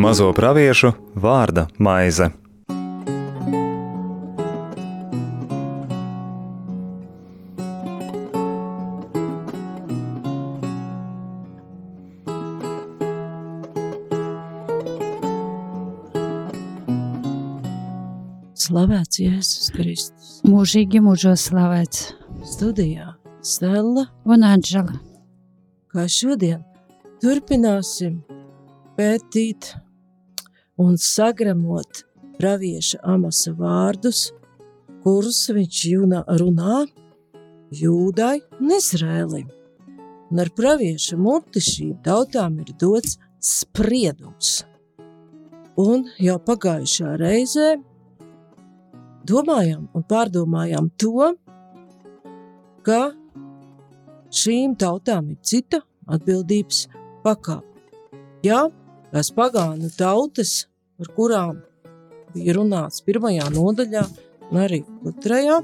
Mazo praviešu vārda maize. Slavēts Jēzus Kristus. Mūžīgi mūžos slavēts. Studijā Stela un Anģela. Kā šodien turpināsim pētīt un sagramot pravieša Amasa vārdus, kurus viņš jūna runā Jūdai un Izrēlim. Un ar pravieša muti šīm tautām ir dots spriedums. Un jau pagājušā reizē domājām un pārdomājām to, ka šīm tautām ir cita atbildības pakāpe. Jā, tās pagānu tautas, par kurām bija runāts pirmajā nodaļā un arī otrajā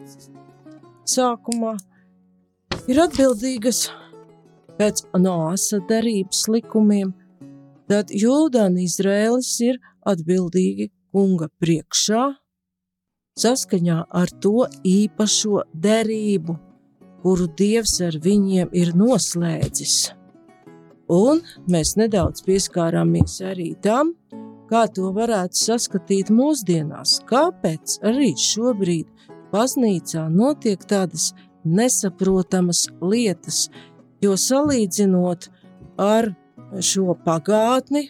sākumā, ir atbildīgas pēc Noasa derības likumiem, tad Jūda un Izrēlis ir atbildīgi kunga priekšā saskaņā ar to īpašo derību, kuru Dievs ar viņiem ir noslēdzis. Un mēs nedaudz pieskārāmies arī tam, kā to varētu saskatīt mūsdienās, kāpēc arī šobrīd baznīcā notiek tādas nesaprotamas lietas, jo salīdzinot ar šo pagātni,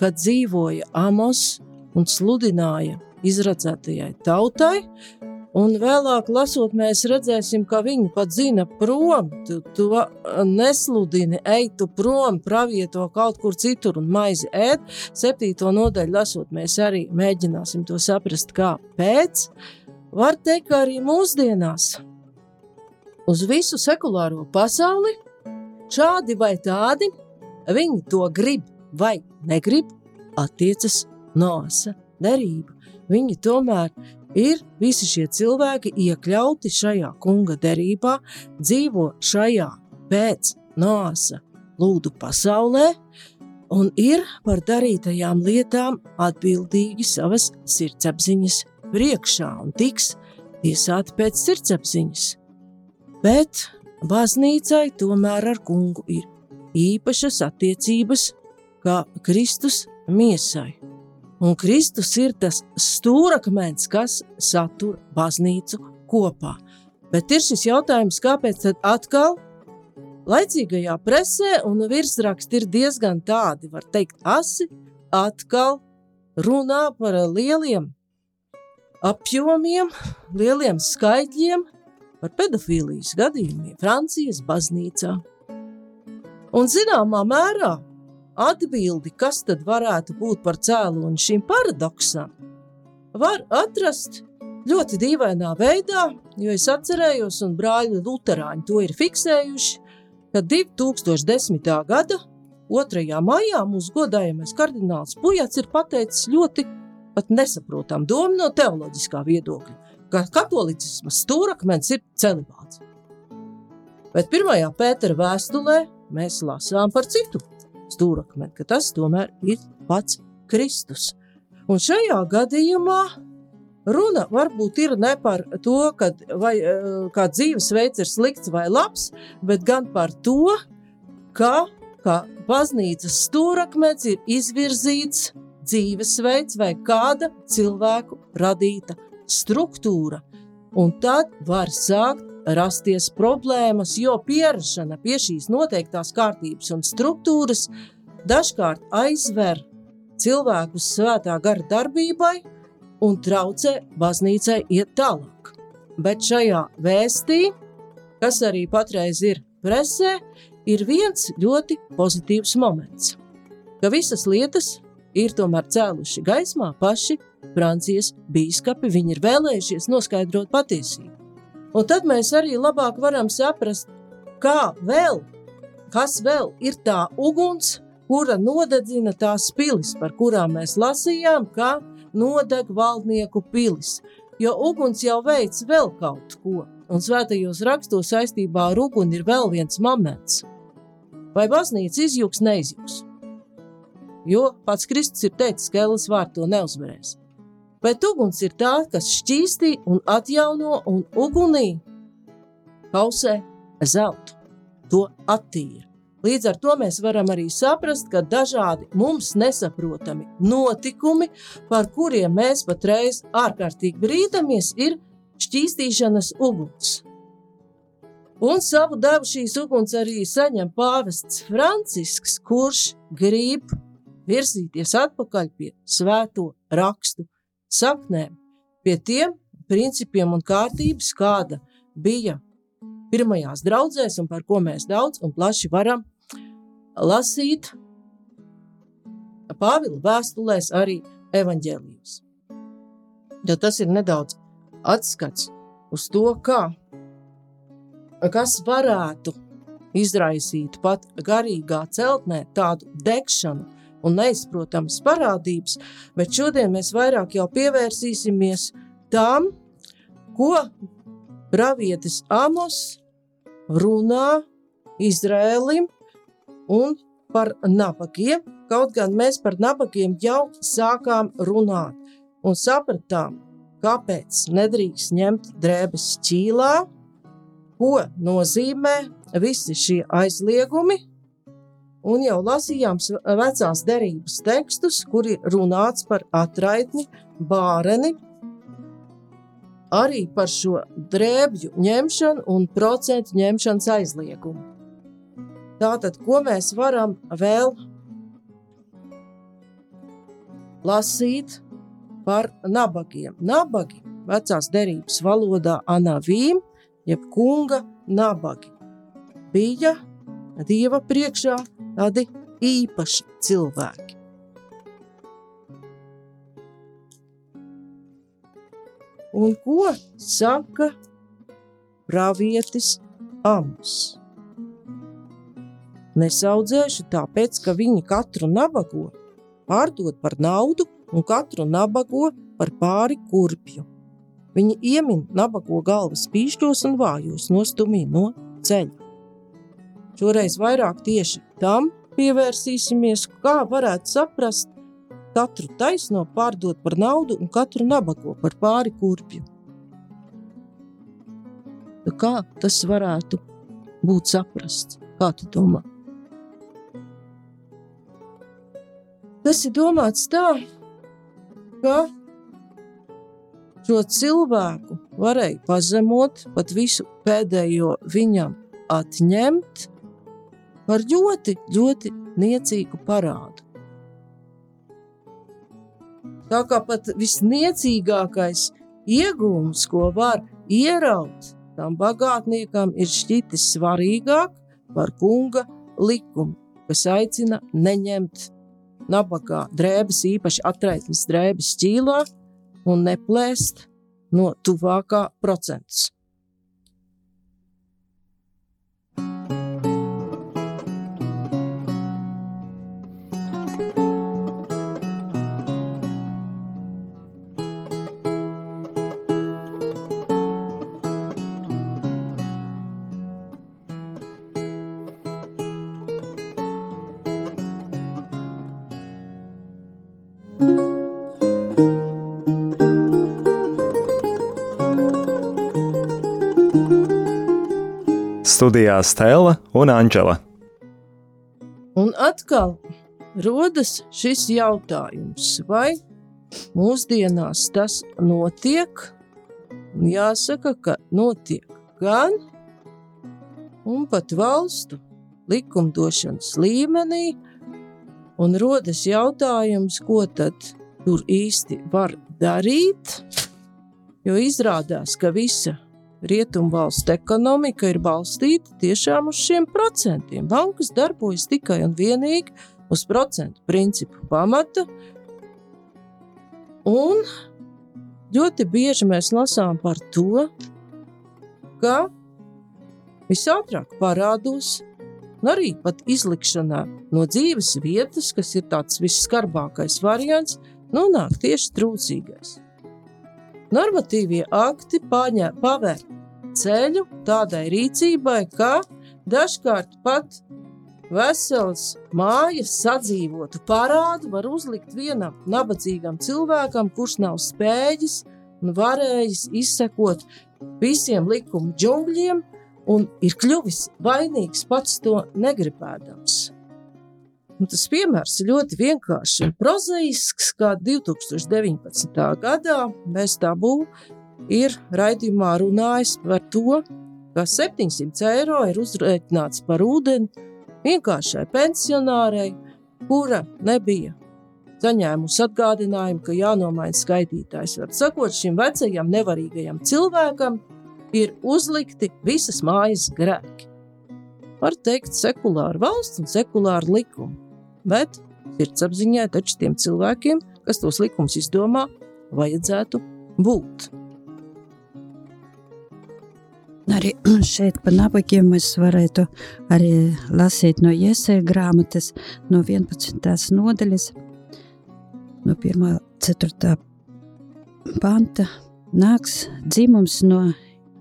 kad dzīvoja Amos un sludināja izradzētajai tautai, un vēlāk lasot, mēs redzēsim, ka viņi pat zina prom, tu, tu nesludini, ej tu prom, pravieto kaut kur citur un maizi ēd. Septīto nodaļu lasot, mēs arī mēģināsim to saprast, kāpēc. Var teikt, ka arī mūsdienās uz visu sekulāro pasauli šādi vai tādi, viņi to grib vai negrib, attiecas nosa derība viņi tomēr ir visi šie cilvēki iekļauti šajā kunga derībā, dzīvo šajā pēc nāsa lūdu pasaulē un ir par darītajām lietām atbildīgi savas sirdsapziņas priekšā un tiks tiesāti pēc sirdsapziņas. Bet baznīcai tomēr ar kungu ir īpašas attiecības kā Kristus miesai. Un Kristus ir tas stūrakmens, kas satur baznīcu kopā. Bet ir šis jautājums, kāpēc tad atkal laicīgajā presē un virsraksti ir diezgan tādi, var teikt, asi, atkal runā par lieliem apjomiem, lieliem skaitļiem, par pedofīlijas gadījumiem Francijas baznīcā. Un zināmā mērā atbildi, kas tad varētu būt par cēloni šim paradoksam, var atrast ļoti dīvainā veidā, jo es atcerējos, un brāļi Lutāņi to ir fiksējuši, ka 2010. gada 2. maijā mūsu godājamais kardināls Pujats ir pateicis ļoti pat nesaprotam domu no teoloģiskā viedokļa, ka katolicisma stūrakmens ir celibāts. Bet pirmajā Pētera vēstulē mēs lasām par citu stūrakmeni, ka tas tomēr ir pats Kristus. Un šajā gadījumā runa varbūt ir ne par to, kad, vai, eh, kā dzīvesveids ir slikts vai labs, bet gan par to, ka, ka baznīcas stūrakmens ir izvirzīts dzīvesveids vai kāda cilvēku radīta struktūra. Un tad var sākt rasties problēmas, jo pierašana pie šīs noteiktās kārtības un struktūras dažkārt aizver cilvēkus svētā gara darbībai un traucē baznīcai iet tālāk. Bet šajā vēstī, kas arī patreiz ir presē, ir viens ļoti pozitīvs moments, ka visas lietas ir tomēr cēluši gaismā paši Francijas bīskapi, viņi ir vēlējušies noskaidrot patiesību. Un tad mēs arī labāk varam saprast, kā vēl, kas vēl ir tā uguns, kura nodedzina tās pilis, par kurām mēs lasījām, kā nodeg valdnieku pilis. Jo uguns jau veids vēl kaut ko. un svētajos rakstos saistībā ar uguni ir vēl viens moments. Vai baznīca izjūgs, neizjūgs? Jo pats Kristus ir teicis, ka Elis vārds to neuzvarēs. Bet uguns ir tā, kas šķīstī un atjauno un ugunī kausē zeltu, to attīra. Līdz ar to mēs varam arī saprast, ka dažādi mums nesaprotami notikumi, par kuriem mēs patreiz ārkārtīgi brīdamies, ir šķīstīšanas uguns. Un savu devu šīs uguns arī saņem pāvests Francisks, kurš grib virzīties atpakaļ pie svēto rakstu saknēm, pie tiem principiem un kārtības, kāda bija pirmajās draudzēs un par ko mēs daudz un plaši varam lasīt Pāvila vēstulēs arī evaņģēlijus. Jo tas ir nedaudz atskats uz to, kā, kas varētu izraisīt pat garīgā celtnē tādu degšanu un neizprotamas parādības, bet šodien mēs vairāk jau pievērsīsimies tam, ko pravietis Amos runā Izrēlim un par nabagiem, kaut gan mēs par nabagiem jau sākām runāt un sapratām, kāpēc nedrīkst ņemt drēbes ķīlā, ko nozīmē visi šie aizliegumi, un jau lasījām vecās derības tekstus, kuri runāts par atraitni, bāreni, arī par šo drēbju ņemšanu un procentu ņemšanas aizliegumu. Tātad, ko mēs varam vēl lasīt par nabagiem? Nabagi vecās derības valodā anavīm, jeb kunga nabagi, bija dieva priekšā tādi īpaši cilvēki. Un ko saka pravietis Amos? Nesaudzēšu tāpēc, ka viņi katru nabago pārdod par naudu un katru nabago par pāri kurpju. Viņi iemin nabago galvas pīšķos un vājos nostumī no ceļa. Šoreiz vairāk tieši tam pievērsīsimies, kā varētu saprast katru taisno pārdot par naudu un katru nabago par pāri kurpju. Kā tas varētu būt saprasts? Kā tu domā? Tas ir domāts tā, ka šo cilvēku varēja pazemot, pat visu pēdējo viņam atņemt par ļoti, ļoti niecīgu parādu. Tā kā pat visniecīgākais iegūms, ko var ieraut, tam bagātniekam ir šķitis svarīgāk par kunga likumu, kas aicina neņemt nabagā drēbes, īpaši atraitnes drēbes ķīlā un neplēst no tuvākā procentus. Studijā Stela un Anģela. Un atkal rodas šis jautājums, vai mūsdienās tas notiek? Un jāsaka, ka notiek gan un pat valstu likumdošanas līmenī, un rodas jautājums, ko tad tur īsti var darīt, jo izrādās, ka visa Rietumvalstu ekonomika ir balstīta tiešām uz šiem procentiem. Bankas darbojas tikai un vienīgi uz procentu principu pamata. Un ļoti bieži mēs lasām par to, ka visātrāk parādos, un arī pat izlikšanā no dzīves vietas, kas ir tāds visskarbākais variants, nonāk tieši trūcīgais. Normatīvie akti paņem, paver ceļu tādai rīcībai, ka dažkārt pat vesels mājas sadzīvotu parādu var uzlikt vienam nabadzīgam cilvēkam, kurš nav spējis un varējis izsekot visiem likumu džungļiem un ir kļuvis vainīgs pats to negribēdams. Un tas piemērs ir ļoti vienkāršs un prozaisks, kā 2019. gadā mēs tabū ir raidījumā runājis par to, ka 700 eiro ir uzrēķināts par ūdeni vienkāršai pensionārei, kura nebija saņēmusi atgādinājumu, ka jānomaina skaitītājs. Var sakot, šim vecajam nevarīgajam cilvēkam ir uzlikti visas mājas grēki. Var teikt, sekulāra valsts un sekulāra likuma, bet sirdsapziņai taču tiem cilvēkiem, kas tos likumus izdomā, vajadzētu būt. Arī šeit par nabagiem mēs varētu arī lasīt no iesēja grāmatas, no 11. nodaļas, no 1. 4. panta. Nāks dzimums no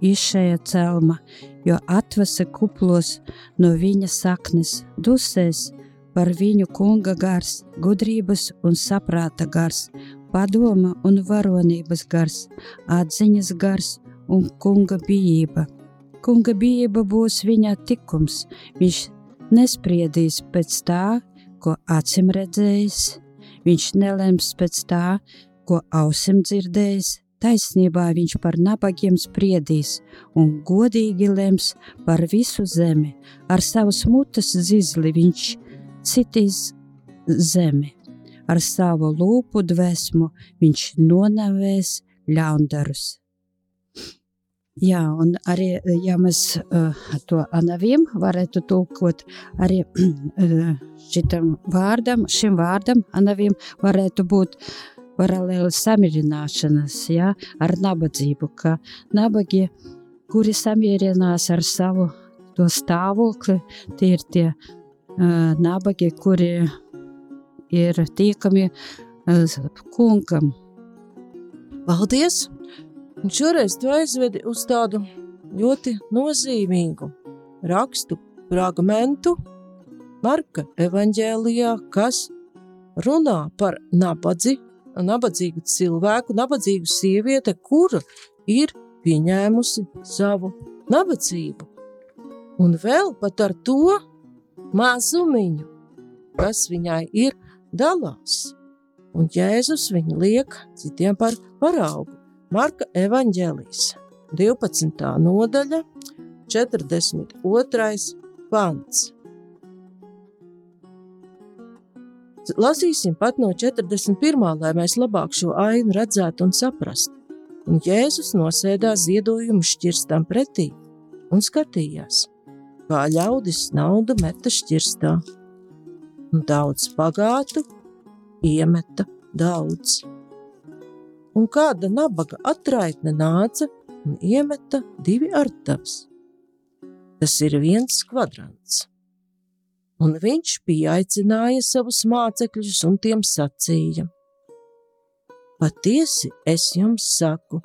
išēja celma, jo atvesa kuplos no viņa saknes, dusēs par viņu kunga gars, gudrības un saprāta gars, padoma un varonības gars, atziņas gars un kunga bijība kunga bijība būs viņa tikums. Viņš nespriedīs pēc tā, ko acim redzējis, viņš nelems pēc tā, ko ausim dzirdējis. Taisnībā viņš par nabagiem spriedīs un godīgi lems par visu zemi. Ar savas mutes zizli viņš citīs zemi. Ar savu lūpu dvēsmu viņš nonavēs ļaundarus. Jā, un arī, ja mēs uh, to anavim varētu tulkot, arī uh, šitam vārdam, šim vārdam anavim varētu būt paralēli samierināšanas, jā, ar nabadzību, ka nabagie, kuri samierinās ar savu to stāvokli, tie ir tie uh, nabagie, kuri ir tiekami uh, kungam. Paldies! Un šoreiz tu aizvedi uz tādu ļoti nozīmīgu rakstu fragmentu Marka evaņģēlijā, kas runā par nabadzi, nabadzīgu cilvēku, nabadzīgu sievieti, kura ir pieņēmusi savu nabadzību. Un vēl pat ar to mazumiņu, kas viņai ir dalās. Un Jēzus viņu liek citiem par paraugu. Marka evaņģēlijas 12. nodaļa, 42. pants. Lasīsim pat no 41. lai mēs labāk šo ainu redzētu un saprastu. Un Jēzus nosēdās ziedojumu šķirstam pretī un skatījās, kā ļaudis naudu meta šķirstā. Un daudz pagātu iemeta daudz un kāda nabaga atraitne nāca un iemeta divi artavs. Tas ir viens kvadrants. Un viņš pieaicināja savus mācekļus un tiem sacīja: Patiesi es jums saku,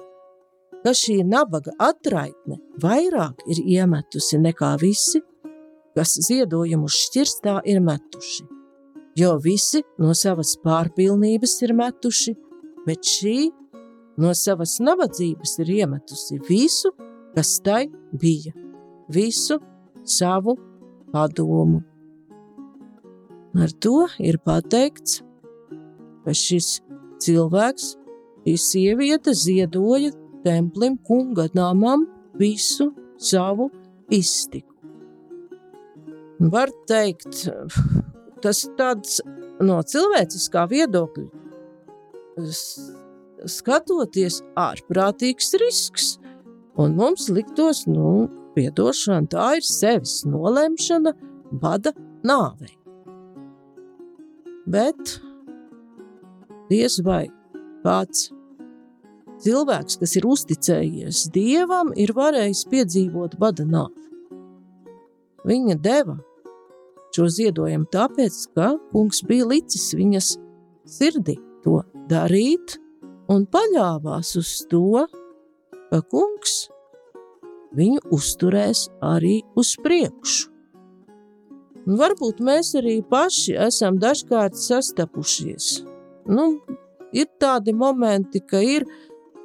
ka šī nabaga atraitne vairāk ir iemetusi nekā visi, kas ziedojumu šķirstā ir metuši. Jo visi no savas pārpilnības ir metuši, bet šī no savas nabadzības ir iemetusi visu, kas tai bija, visu savu padomu. Ar to ir pateikts, ka šis cilvēks, šī sieviete ziedoja templim kunga namam visu savu iztiku. Var teikt, tas tāds no cilvēciskā viedokļa skatoties ārprātīgs risks. Un mums liktos, nu, piedošana, tā ir sevis nolemšana, bada nāvei. Bet diez vai kāds cilvēks, kas ir uzticējies dievam, ir varējis piedzīvot bada nāvi. Viņa deva šo ziedojumu tāpēc, ka kungs bija licis viņas sirdī to darīt, un paļāvās uz to, ka kungs viņu uzturēs arī uz priekšu. Un varbūt mēs arī paši esam dažkārt sastapušies. Nu, ir tādi momenti, ka ir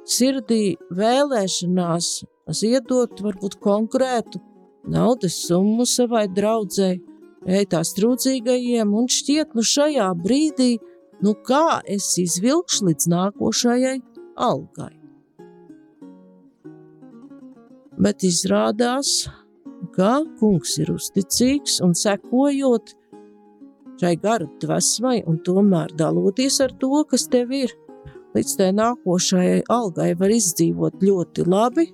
sirdī vēlēšanās ziedot varbūt konkrētu naudas summu savai draudzēji, vai tās trūcīgajiem, un šķiet, nu šajā brīdī, nu kā es izvilkšu līdz nākošajai algai. Bet izrādās, ka kungs ir uzticīgs un sekojot šai garu dvēsmai un tomēr daloties ar to, kas tev ir. Līdz tai nākošajai algai var izdzīvot ļoti labi,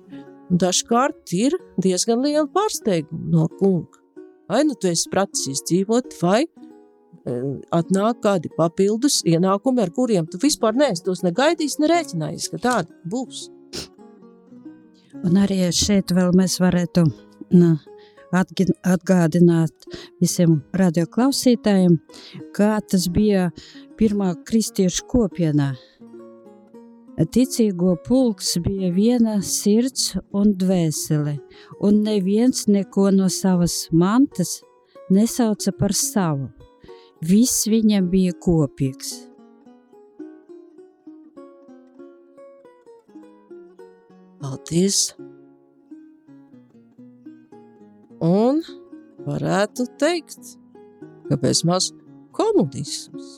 un dažkārt ir diezgan liela pārsteiguma no kunga. Vai nu tu esi pratis izdzīvot, vai e, atnāk kādi papildus ienākumi, ar kuriem tu vispār neesi tos negaidījis, nerēķinājis, ka tādi būs. Un arī šeit vēl mēs varētu na, atgādināt visiem radioklausītājiem, kā tas bija pirmā kristiešu kopienā. Ticīgo pulks bija viena sirds un dvēsele, un neviens neko no savas mantas nesauca par savu. Viss viņam bija kopīgs. Paldies! Un varētu teikt, bez maz komunisms.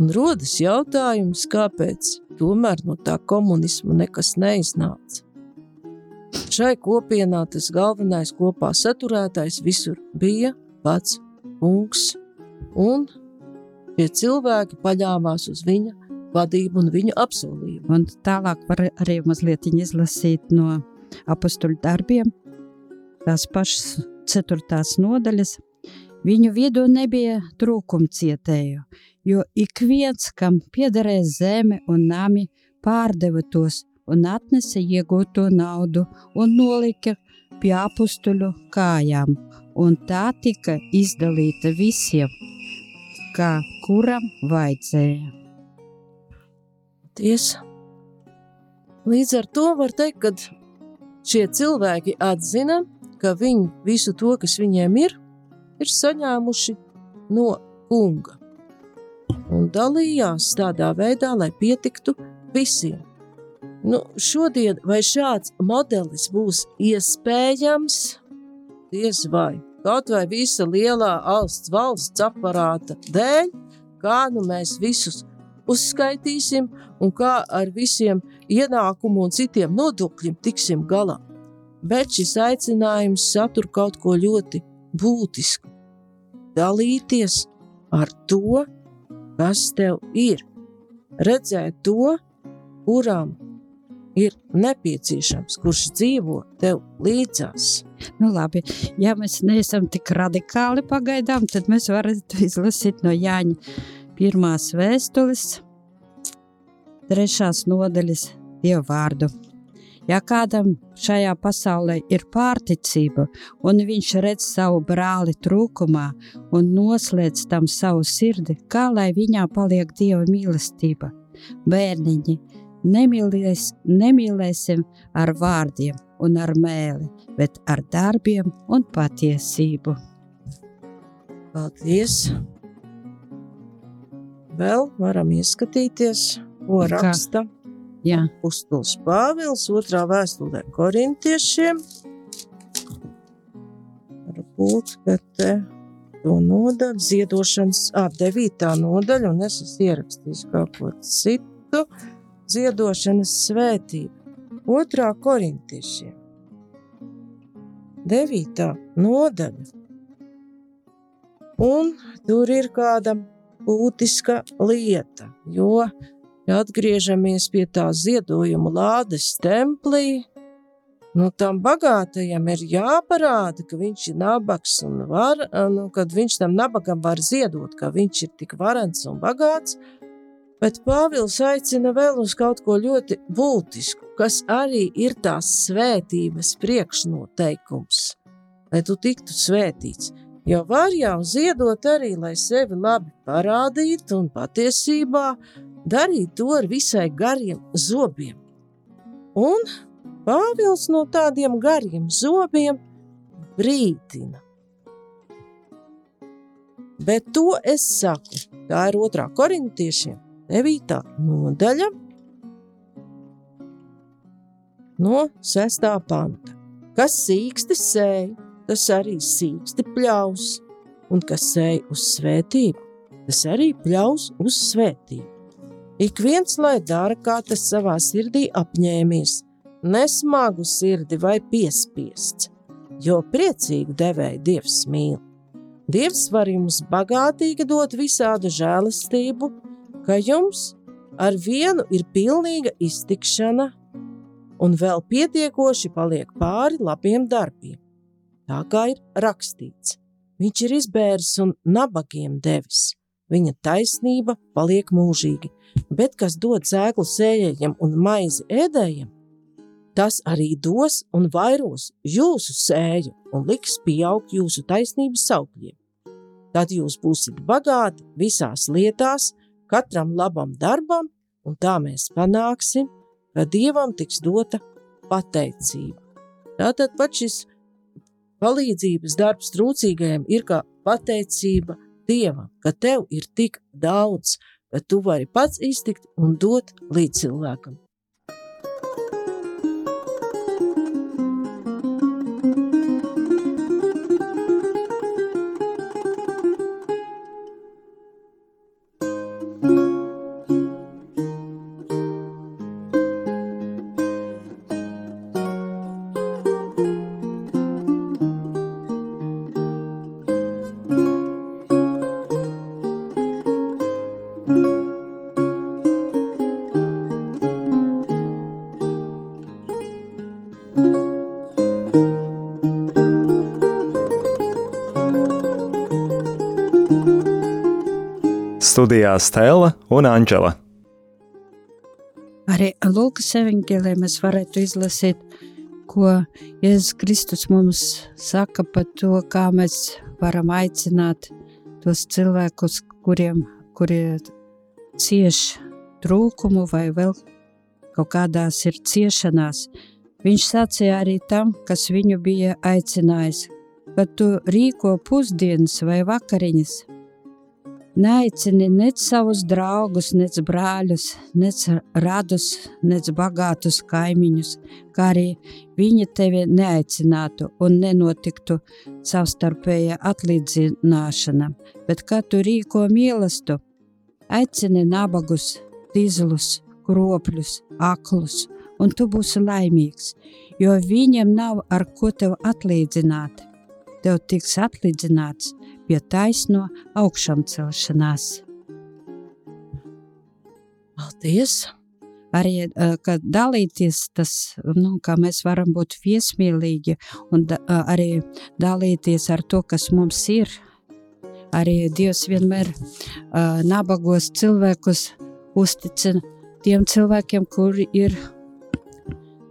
Un rodas jautājums, kāpēc tomēr no tā komunisma nekas neiznāca. Šai kopienā tas galvenais kopā saturētājs visur bija pats kungs, un šie cilvēki paļāvās uz viņa vadību un viņa apsolījumu. Un tālāk var arī mazliet izlasīt no apakstuļu darbiem, tās pašas ceturtās nodaļas, viņu vidū nebija trūkumcietēju, jo ik viens, kam piederēja zeme un nami, pārdeva tos un atnesa iegūto naudu un nolika pie apstuļu kājām, un tā tika izdalīta visiem, kā kuram vajadzēja. Tiesa. Līdz ar to var teikt, ka šie cilvēki atzina, ka viņi visu to, kas viņiem ir, ir saņēmuši no kunga un dalījās tādā veidā, lai pietiktu visiem. Nu, šodien vai šāds modelis būs iespējams, diez vai kaut vai visa lielā valsts valsts aparāta dēļ, kā nu mēs visus uzskaitīsim un kā ar visiem ienākumu un citiem nodokļiem tiksim galā bet šis aicinājums satur kaut ko ļoti būtisku. Dalīties ar to, kas tev ir, redzēt to, kuram ir nepieciešams, kurš dzīvo tev līdzās. Nu, labi, ja mēs neesam tik radikāli pagaidām, tad mēs varam izlasīt no Jāņa pirmās vēstules, trešās nodaļas Dievu vārdu. Ja kādam šajā pasaulē ir pārticība, un viņš redz savu brāli trūkumā un noslēdz tam savu sirdi, kā lai viņā paliek dieva mīlestība? Bērniņi, nemīlēs, nemīlēsim ar vārdiem un ar mēli, bet ar darbiem un patiesību. Paldies! Vēl varam ieskatīties, ko raksta. Kā? Jā. Pustulis Pāvils, otrā vēstulē korintiešiem. Varbūt, ka te to nodaļu, ziedošanas, ā, devītā nodaļa, un es esmu ierakstījis kaut ko citu, ziedošanas svētība. Otrā korintiešiem. Devītā nodaļa. Un tur ir kāda būtiska lieta, jo ja atgriežamies pie tā ziedojuma lādes templī, nu, tam bagātajam ir jāparāda, ka viņš ir nabaks un var, nu, kad viņš tam nabagam var ziedot, ka viņš ir tik varens un bagāts, bet Pāvils aicina vēl uz kaut ko ļoti būtisku, kas arī ir tās svētības priekšnoteikums, lai tu tiktu svētīts. Jo var jau ziedot arī, lai sevi labi parādītu un patiesībā darīt to ar visai gariem zobiem. Un Pāvils no tādiem gariem zobiem brīdina. Bet to es saku, tā ir otrā korintiešiem, 9. nodaļa, no 6. panta. Kas sīksti sēž, tas arī sīksti pļaus, un kas sēž uz svētību, tas arī pļaus uz svētību. Ik viens lai dara, kā tas savā sirdī apņēmies, nesmagu sirdi vai piespiests, jo priecīgu devēju Dievs mīl. Dievs var jums bagātīgi dot visādu žēlastību, ka jums ar vienu ir pilnīga iztikšana un vēl pietiekoši paliek pāri labiem darbiem. Tā kā ir rakstīts, viņš ir izbēris un nabagiem devis, viņa taisnība paliek mūžīgi, bet kas dod zēklu sējējiem un maizi ēdējiem, tas arī dos un vairos jūsu sēju un liks pieaugt jūsu taisnības saukļiem. Tad jūs būsiet bagāti visās lietās, katram labam darbam, un tā mēs panāksim, ka Dievam tiks dota pateicība. Tātad pat šis palīdzības darbs trūcīgajiem ir kā pateicība Dievam, ka tev ir tik daudz, ka tu vari pats iztikt un dot līdz cilvēkam. Studijā Stela un Anģela. Arī Lūkas evanģēlē mēs varētu izlasīt, ko Jēzus Kristus mums saka par to, kā mēs varam aicināt tos cilvēkus, kuriem kuri cieš trūkumu vai vēl kaut kādās ir ciešanās. Viņš sacīja arī tam, kas viņu bija aicinājis, kad tu rīko pusdienas vai vakariņas – Neaicini nec savus draugus, nec brāļus, nec radus, nec bagātus kaimiņus, kā arī viņi tevi neaicinātu un nenotiktu savstarpēja atlīdzināšana, bet kā tu rīko mīlestību, aicini nabagus, tīzlus, kropļus, aklus, un tu būsi laimīgs, jo viņiem nav ar ko tev atlīdzināt. Tev tiks atlīdzināts pie taisno augšām celšanās. Paldies! Arī kad dalīties, tas, nu, kā mēs varam būt viesmīlīgi un da, arī dalīties ar to, kas mums ir. Arī Dievs vienmēr uh, nabagos cilvēkus uzticina tiem cilvēkiem, kuri ir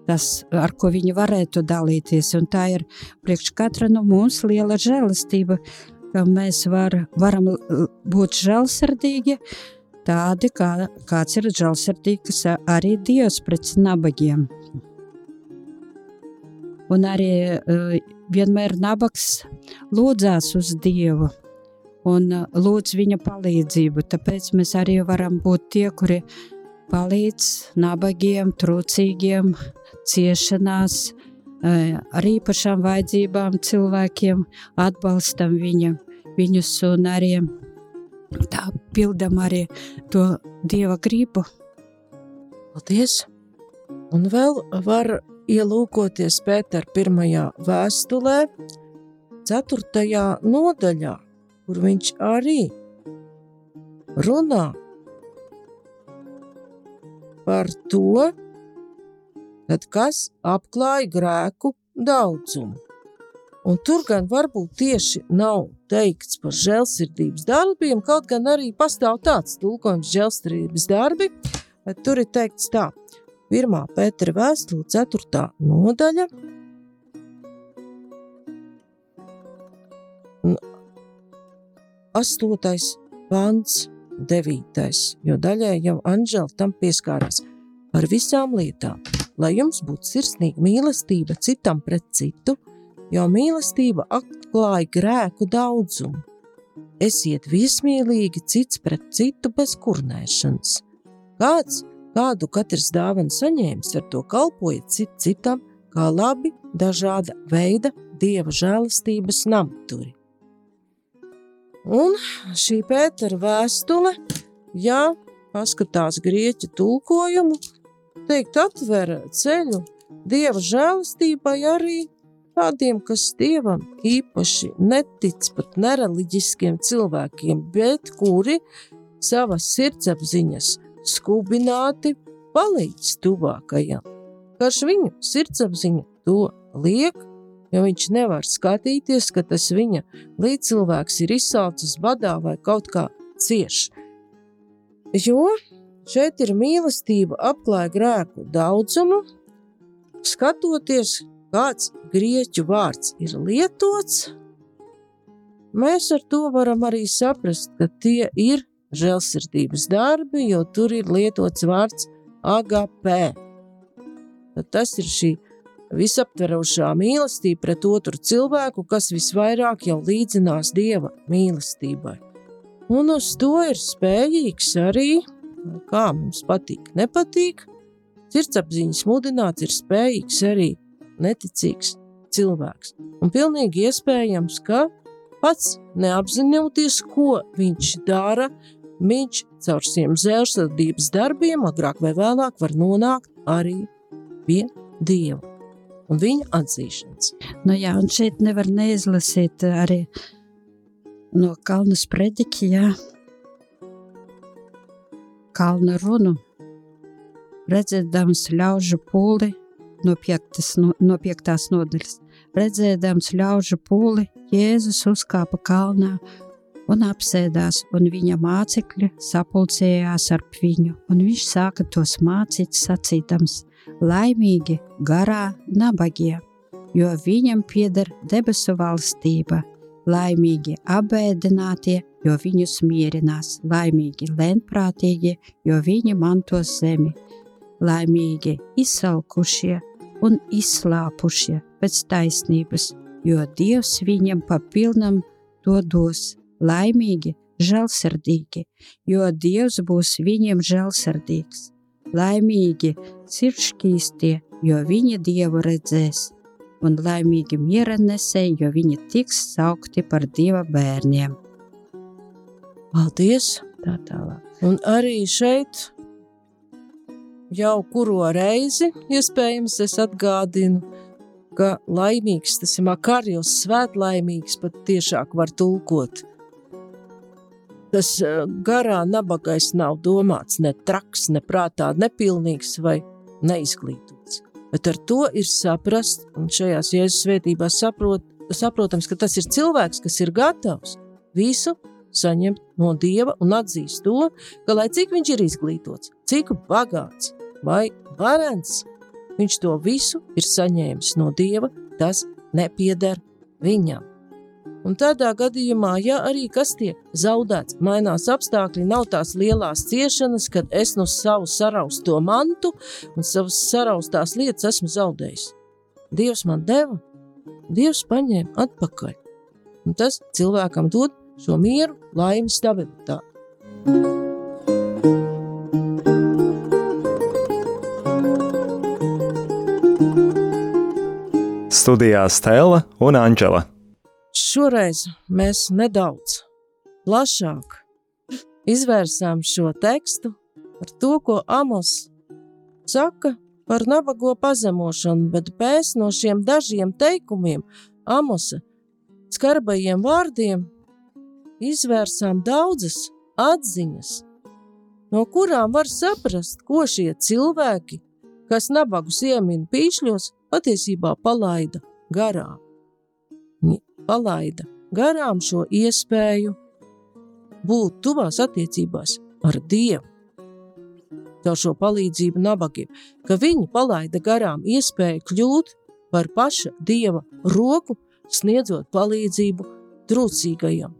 tas, ar ko viņi varētu dalīties. Un tā ir priekš katra no mums liela žēlastība, ka mēs var, varam būt žēlsirdīgi, tādi kā kāds ir žēlsirdīgs arī Dievs pret nabagiem. Un arī uh, vienmēr nabaks lūdzās uz Dievu un uh, lūdz viņa palīdzību. Tāpēc mēs arī varam būt tie, kuri palīdz nabagiem, trūcīgiem, ciešanās, ar īpašām vajadzībām cilvēkiem, atbalstam viņa, viņus un arī tā pildam arī to Dieva gribu. Paldies! Un vēl var ielūkoties Pētera pirmajā vēstulē, ceturtajā nodaļā, kur viņš arī runā par to, tad kas apklāja grēku daudzumu. Un tur gan varbūt tieši nav teikts par žēlsirdības darbiem, kaut gan arī pastāv tāds tulkojums žēlsirdības darbi, bet tur ir teikts tā, 1. Pētera vēstule 4. nodaļa, 8. pants, 9. jo daļai jau Anžela tam pieskārās par visām lietām lai jums būtu sirsnīga mīlestība citam pret citu, jo mīlestība atklāja grēku daudzumu. Esiet viesmīlīgi cits pret citu bez kurnēšanas. Kāds, kādu katrs dāvana saņēmis, ar to kalpojiet cit citam, kā labi dažāda veida dieva žēlastības namturi. Un šī Pētera vēstule, ja paskatās grieķu tulkojumu, teikt atver ceļu dieva žēlastībai arī tādiem, kas dievam īpaši netic pat nereliģiskiem cilvēkiem, bet kuri savas sirdsapziņas skubināti palīdz tuvākajam. Karš viņu sirdsapziņa to liek, jo viņš nevar skatīties, ka tas viņa līdzcilvēks ir izsalcis badā vai kaut kā cieši. Jo šeit ir mīlestība apklāja grēku daudzumu, skatoties, kāds grieķu vārds ir lietots, mēs ar to varam arī saprast, ka tie ir žēlsirdības darbi, jo tur ir lietots vārds agapē. Tad tas ir šī visaptverošā mīlestība pret otru cilvēku, kas visvairāk jau līdzinās Dieva mīlestībai. Un uz to ir spējīgs arī, kā mums patīk, nepatīk, sirdsapziņas mudināts ir spējīgs arī neticīgs cilvēks. Un pilnīgi iespējams, ka pats neapzinoties, ko viņš dara, viņš caur šiem zēlsirdības darbiem agrāk vai vēlāk var nonākt arī pie Dieva un viņa atzīšanas. Nu jā, un šeit nevar neizlasīt arī no Kalnas prediķa, jā, Kalna runu, redzēdams ļaužu pūli no, piektas, no, no piektās nodaļas. Redzēdams ļaužu pūli, Jēzus uzkāpa kalnā un apsēdās, un viņa mācekļi sapulcējās ap viņu, un viņš sāka tos mācīt, sacīdams: Laimīgi garā nabagie, jo viņam pieder debesu valstība, laimīgi abēdinātie, jo viņus mierinās, laimīgi lēnprātīgi, jo viņi mantos zemi, laimīgi izsalkušie, un izslāpušie pēc taisnības, jo Dievs viņam papilnam to dos laimīgi, žēlsirdīgi, jo Dievs būs viņiem žēlsirdīgs. Laimīgi sirdsšķīstie, jo viņa Dievu redzēs, un laimīgi miera nesēji, jo viņi tiks saukti par Dieva bērniem. Paldies! Tā tālāk. Un arī šeit jau kuro reizi, iespējams, es atgādinu, ka laimīgs tas ir makarijos, svētlaimīgs pat tiešāk var tulkot. Tas eh, garā nabagais nav domāts ne traks, ne prātā nepilnīgs vai neizglītots. Bet ar to ir saprast, un šajās Jēzus svētībās saprot, saprotams, ka tas ir cilvēks, kas ir gatavs visu saņemt no Dieva un atzīst to, ka lai cik viņš ir izglītots, cik bagāts, vai varens. Viņš to visu ir saņēmis no Dieva, tas nepieder viņam. Un tādā gadījumā, ja arī kas tiek zaudēts, mainās apstākļi, nav tās lielās ciešanas, kad es no savu sarausto mantu un savas saraustās lietas esmu zaudējis. Dievs man deva, Dievs paņēma atpakaļ. Un tas cilvēkam dod šo mieru, laimi, stabilitāti. Studijā Stela un Anģela. Šoreiz mēs nedaudz plašāk izvērsām šo tekstu par to, ko Amos saka par nabago pazemošanu, bet pēc no šiem dažiem teikumiem, Amosa skarbajiem vārdiem, izvērsām daudzas atziņas, no kurām var saprast, ko šie cilvēki, kas nabagus iemina pīšļos, patiesībā palaida garām. Viņi palaida garām šo iespēju būt tuvās attiecībās ar Dievu. Caur šo palīdzību nabagiem, ka viņi palaida garām iespēju kļūt par paša Dieva roku, sniedzot palīdzību trūcīgajam.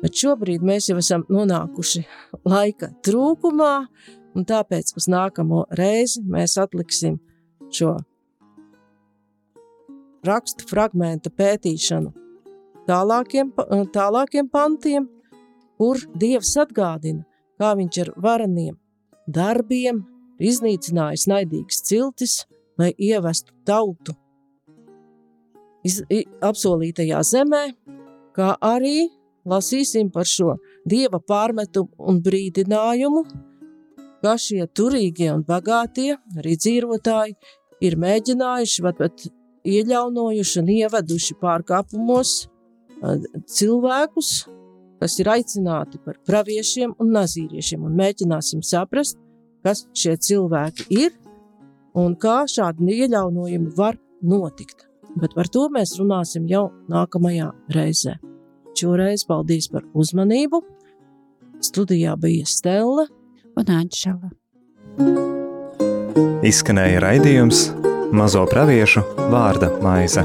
Bet šobrīd mēs jau esam nonākuši laika trūkumā, un tāpēc uz nākamo reizi mēs atliksim šo rakstu fragmenta pētīšanu tālākiem, tālākiem pantiem, kur Dievs atgādina, kā viņš ar varaniem darbiem iznīcinājis naidīgas ciltis, lai ievestu tautu iz, apsolītajā zemē, kā arī lasīsim par šo dieva pārmetumu un brīdinājumu, ka šie turīgie un bagātie, arī dzīvotāji, ir mēģinājuši, pat, pat ieļaunojuši un ieveduši pārkāpumos cilvēkus, kas ir aicināti par praviešiem un nazīriešiem, un mēģināsim saprast, kas šie cilvēki ir un kā šādi ieļaunojumi var notikt. Bet par to mēs runāsim jau nākamajā reizē. Šoreiz paldies par uzmanību. Studijā bija Stela un Anģela. Izskanēja raidījums Mazo praviešu vārda maize.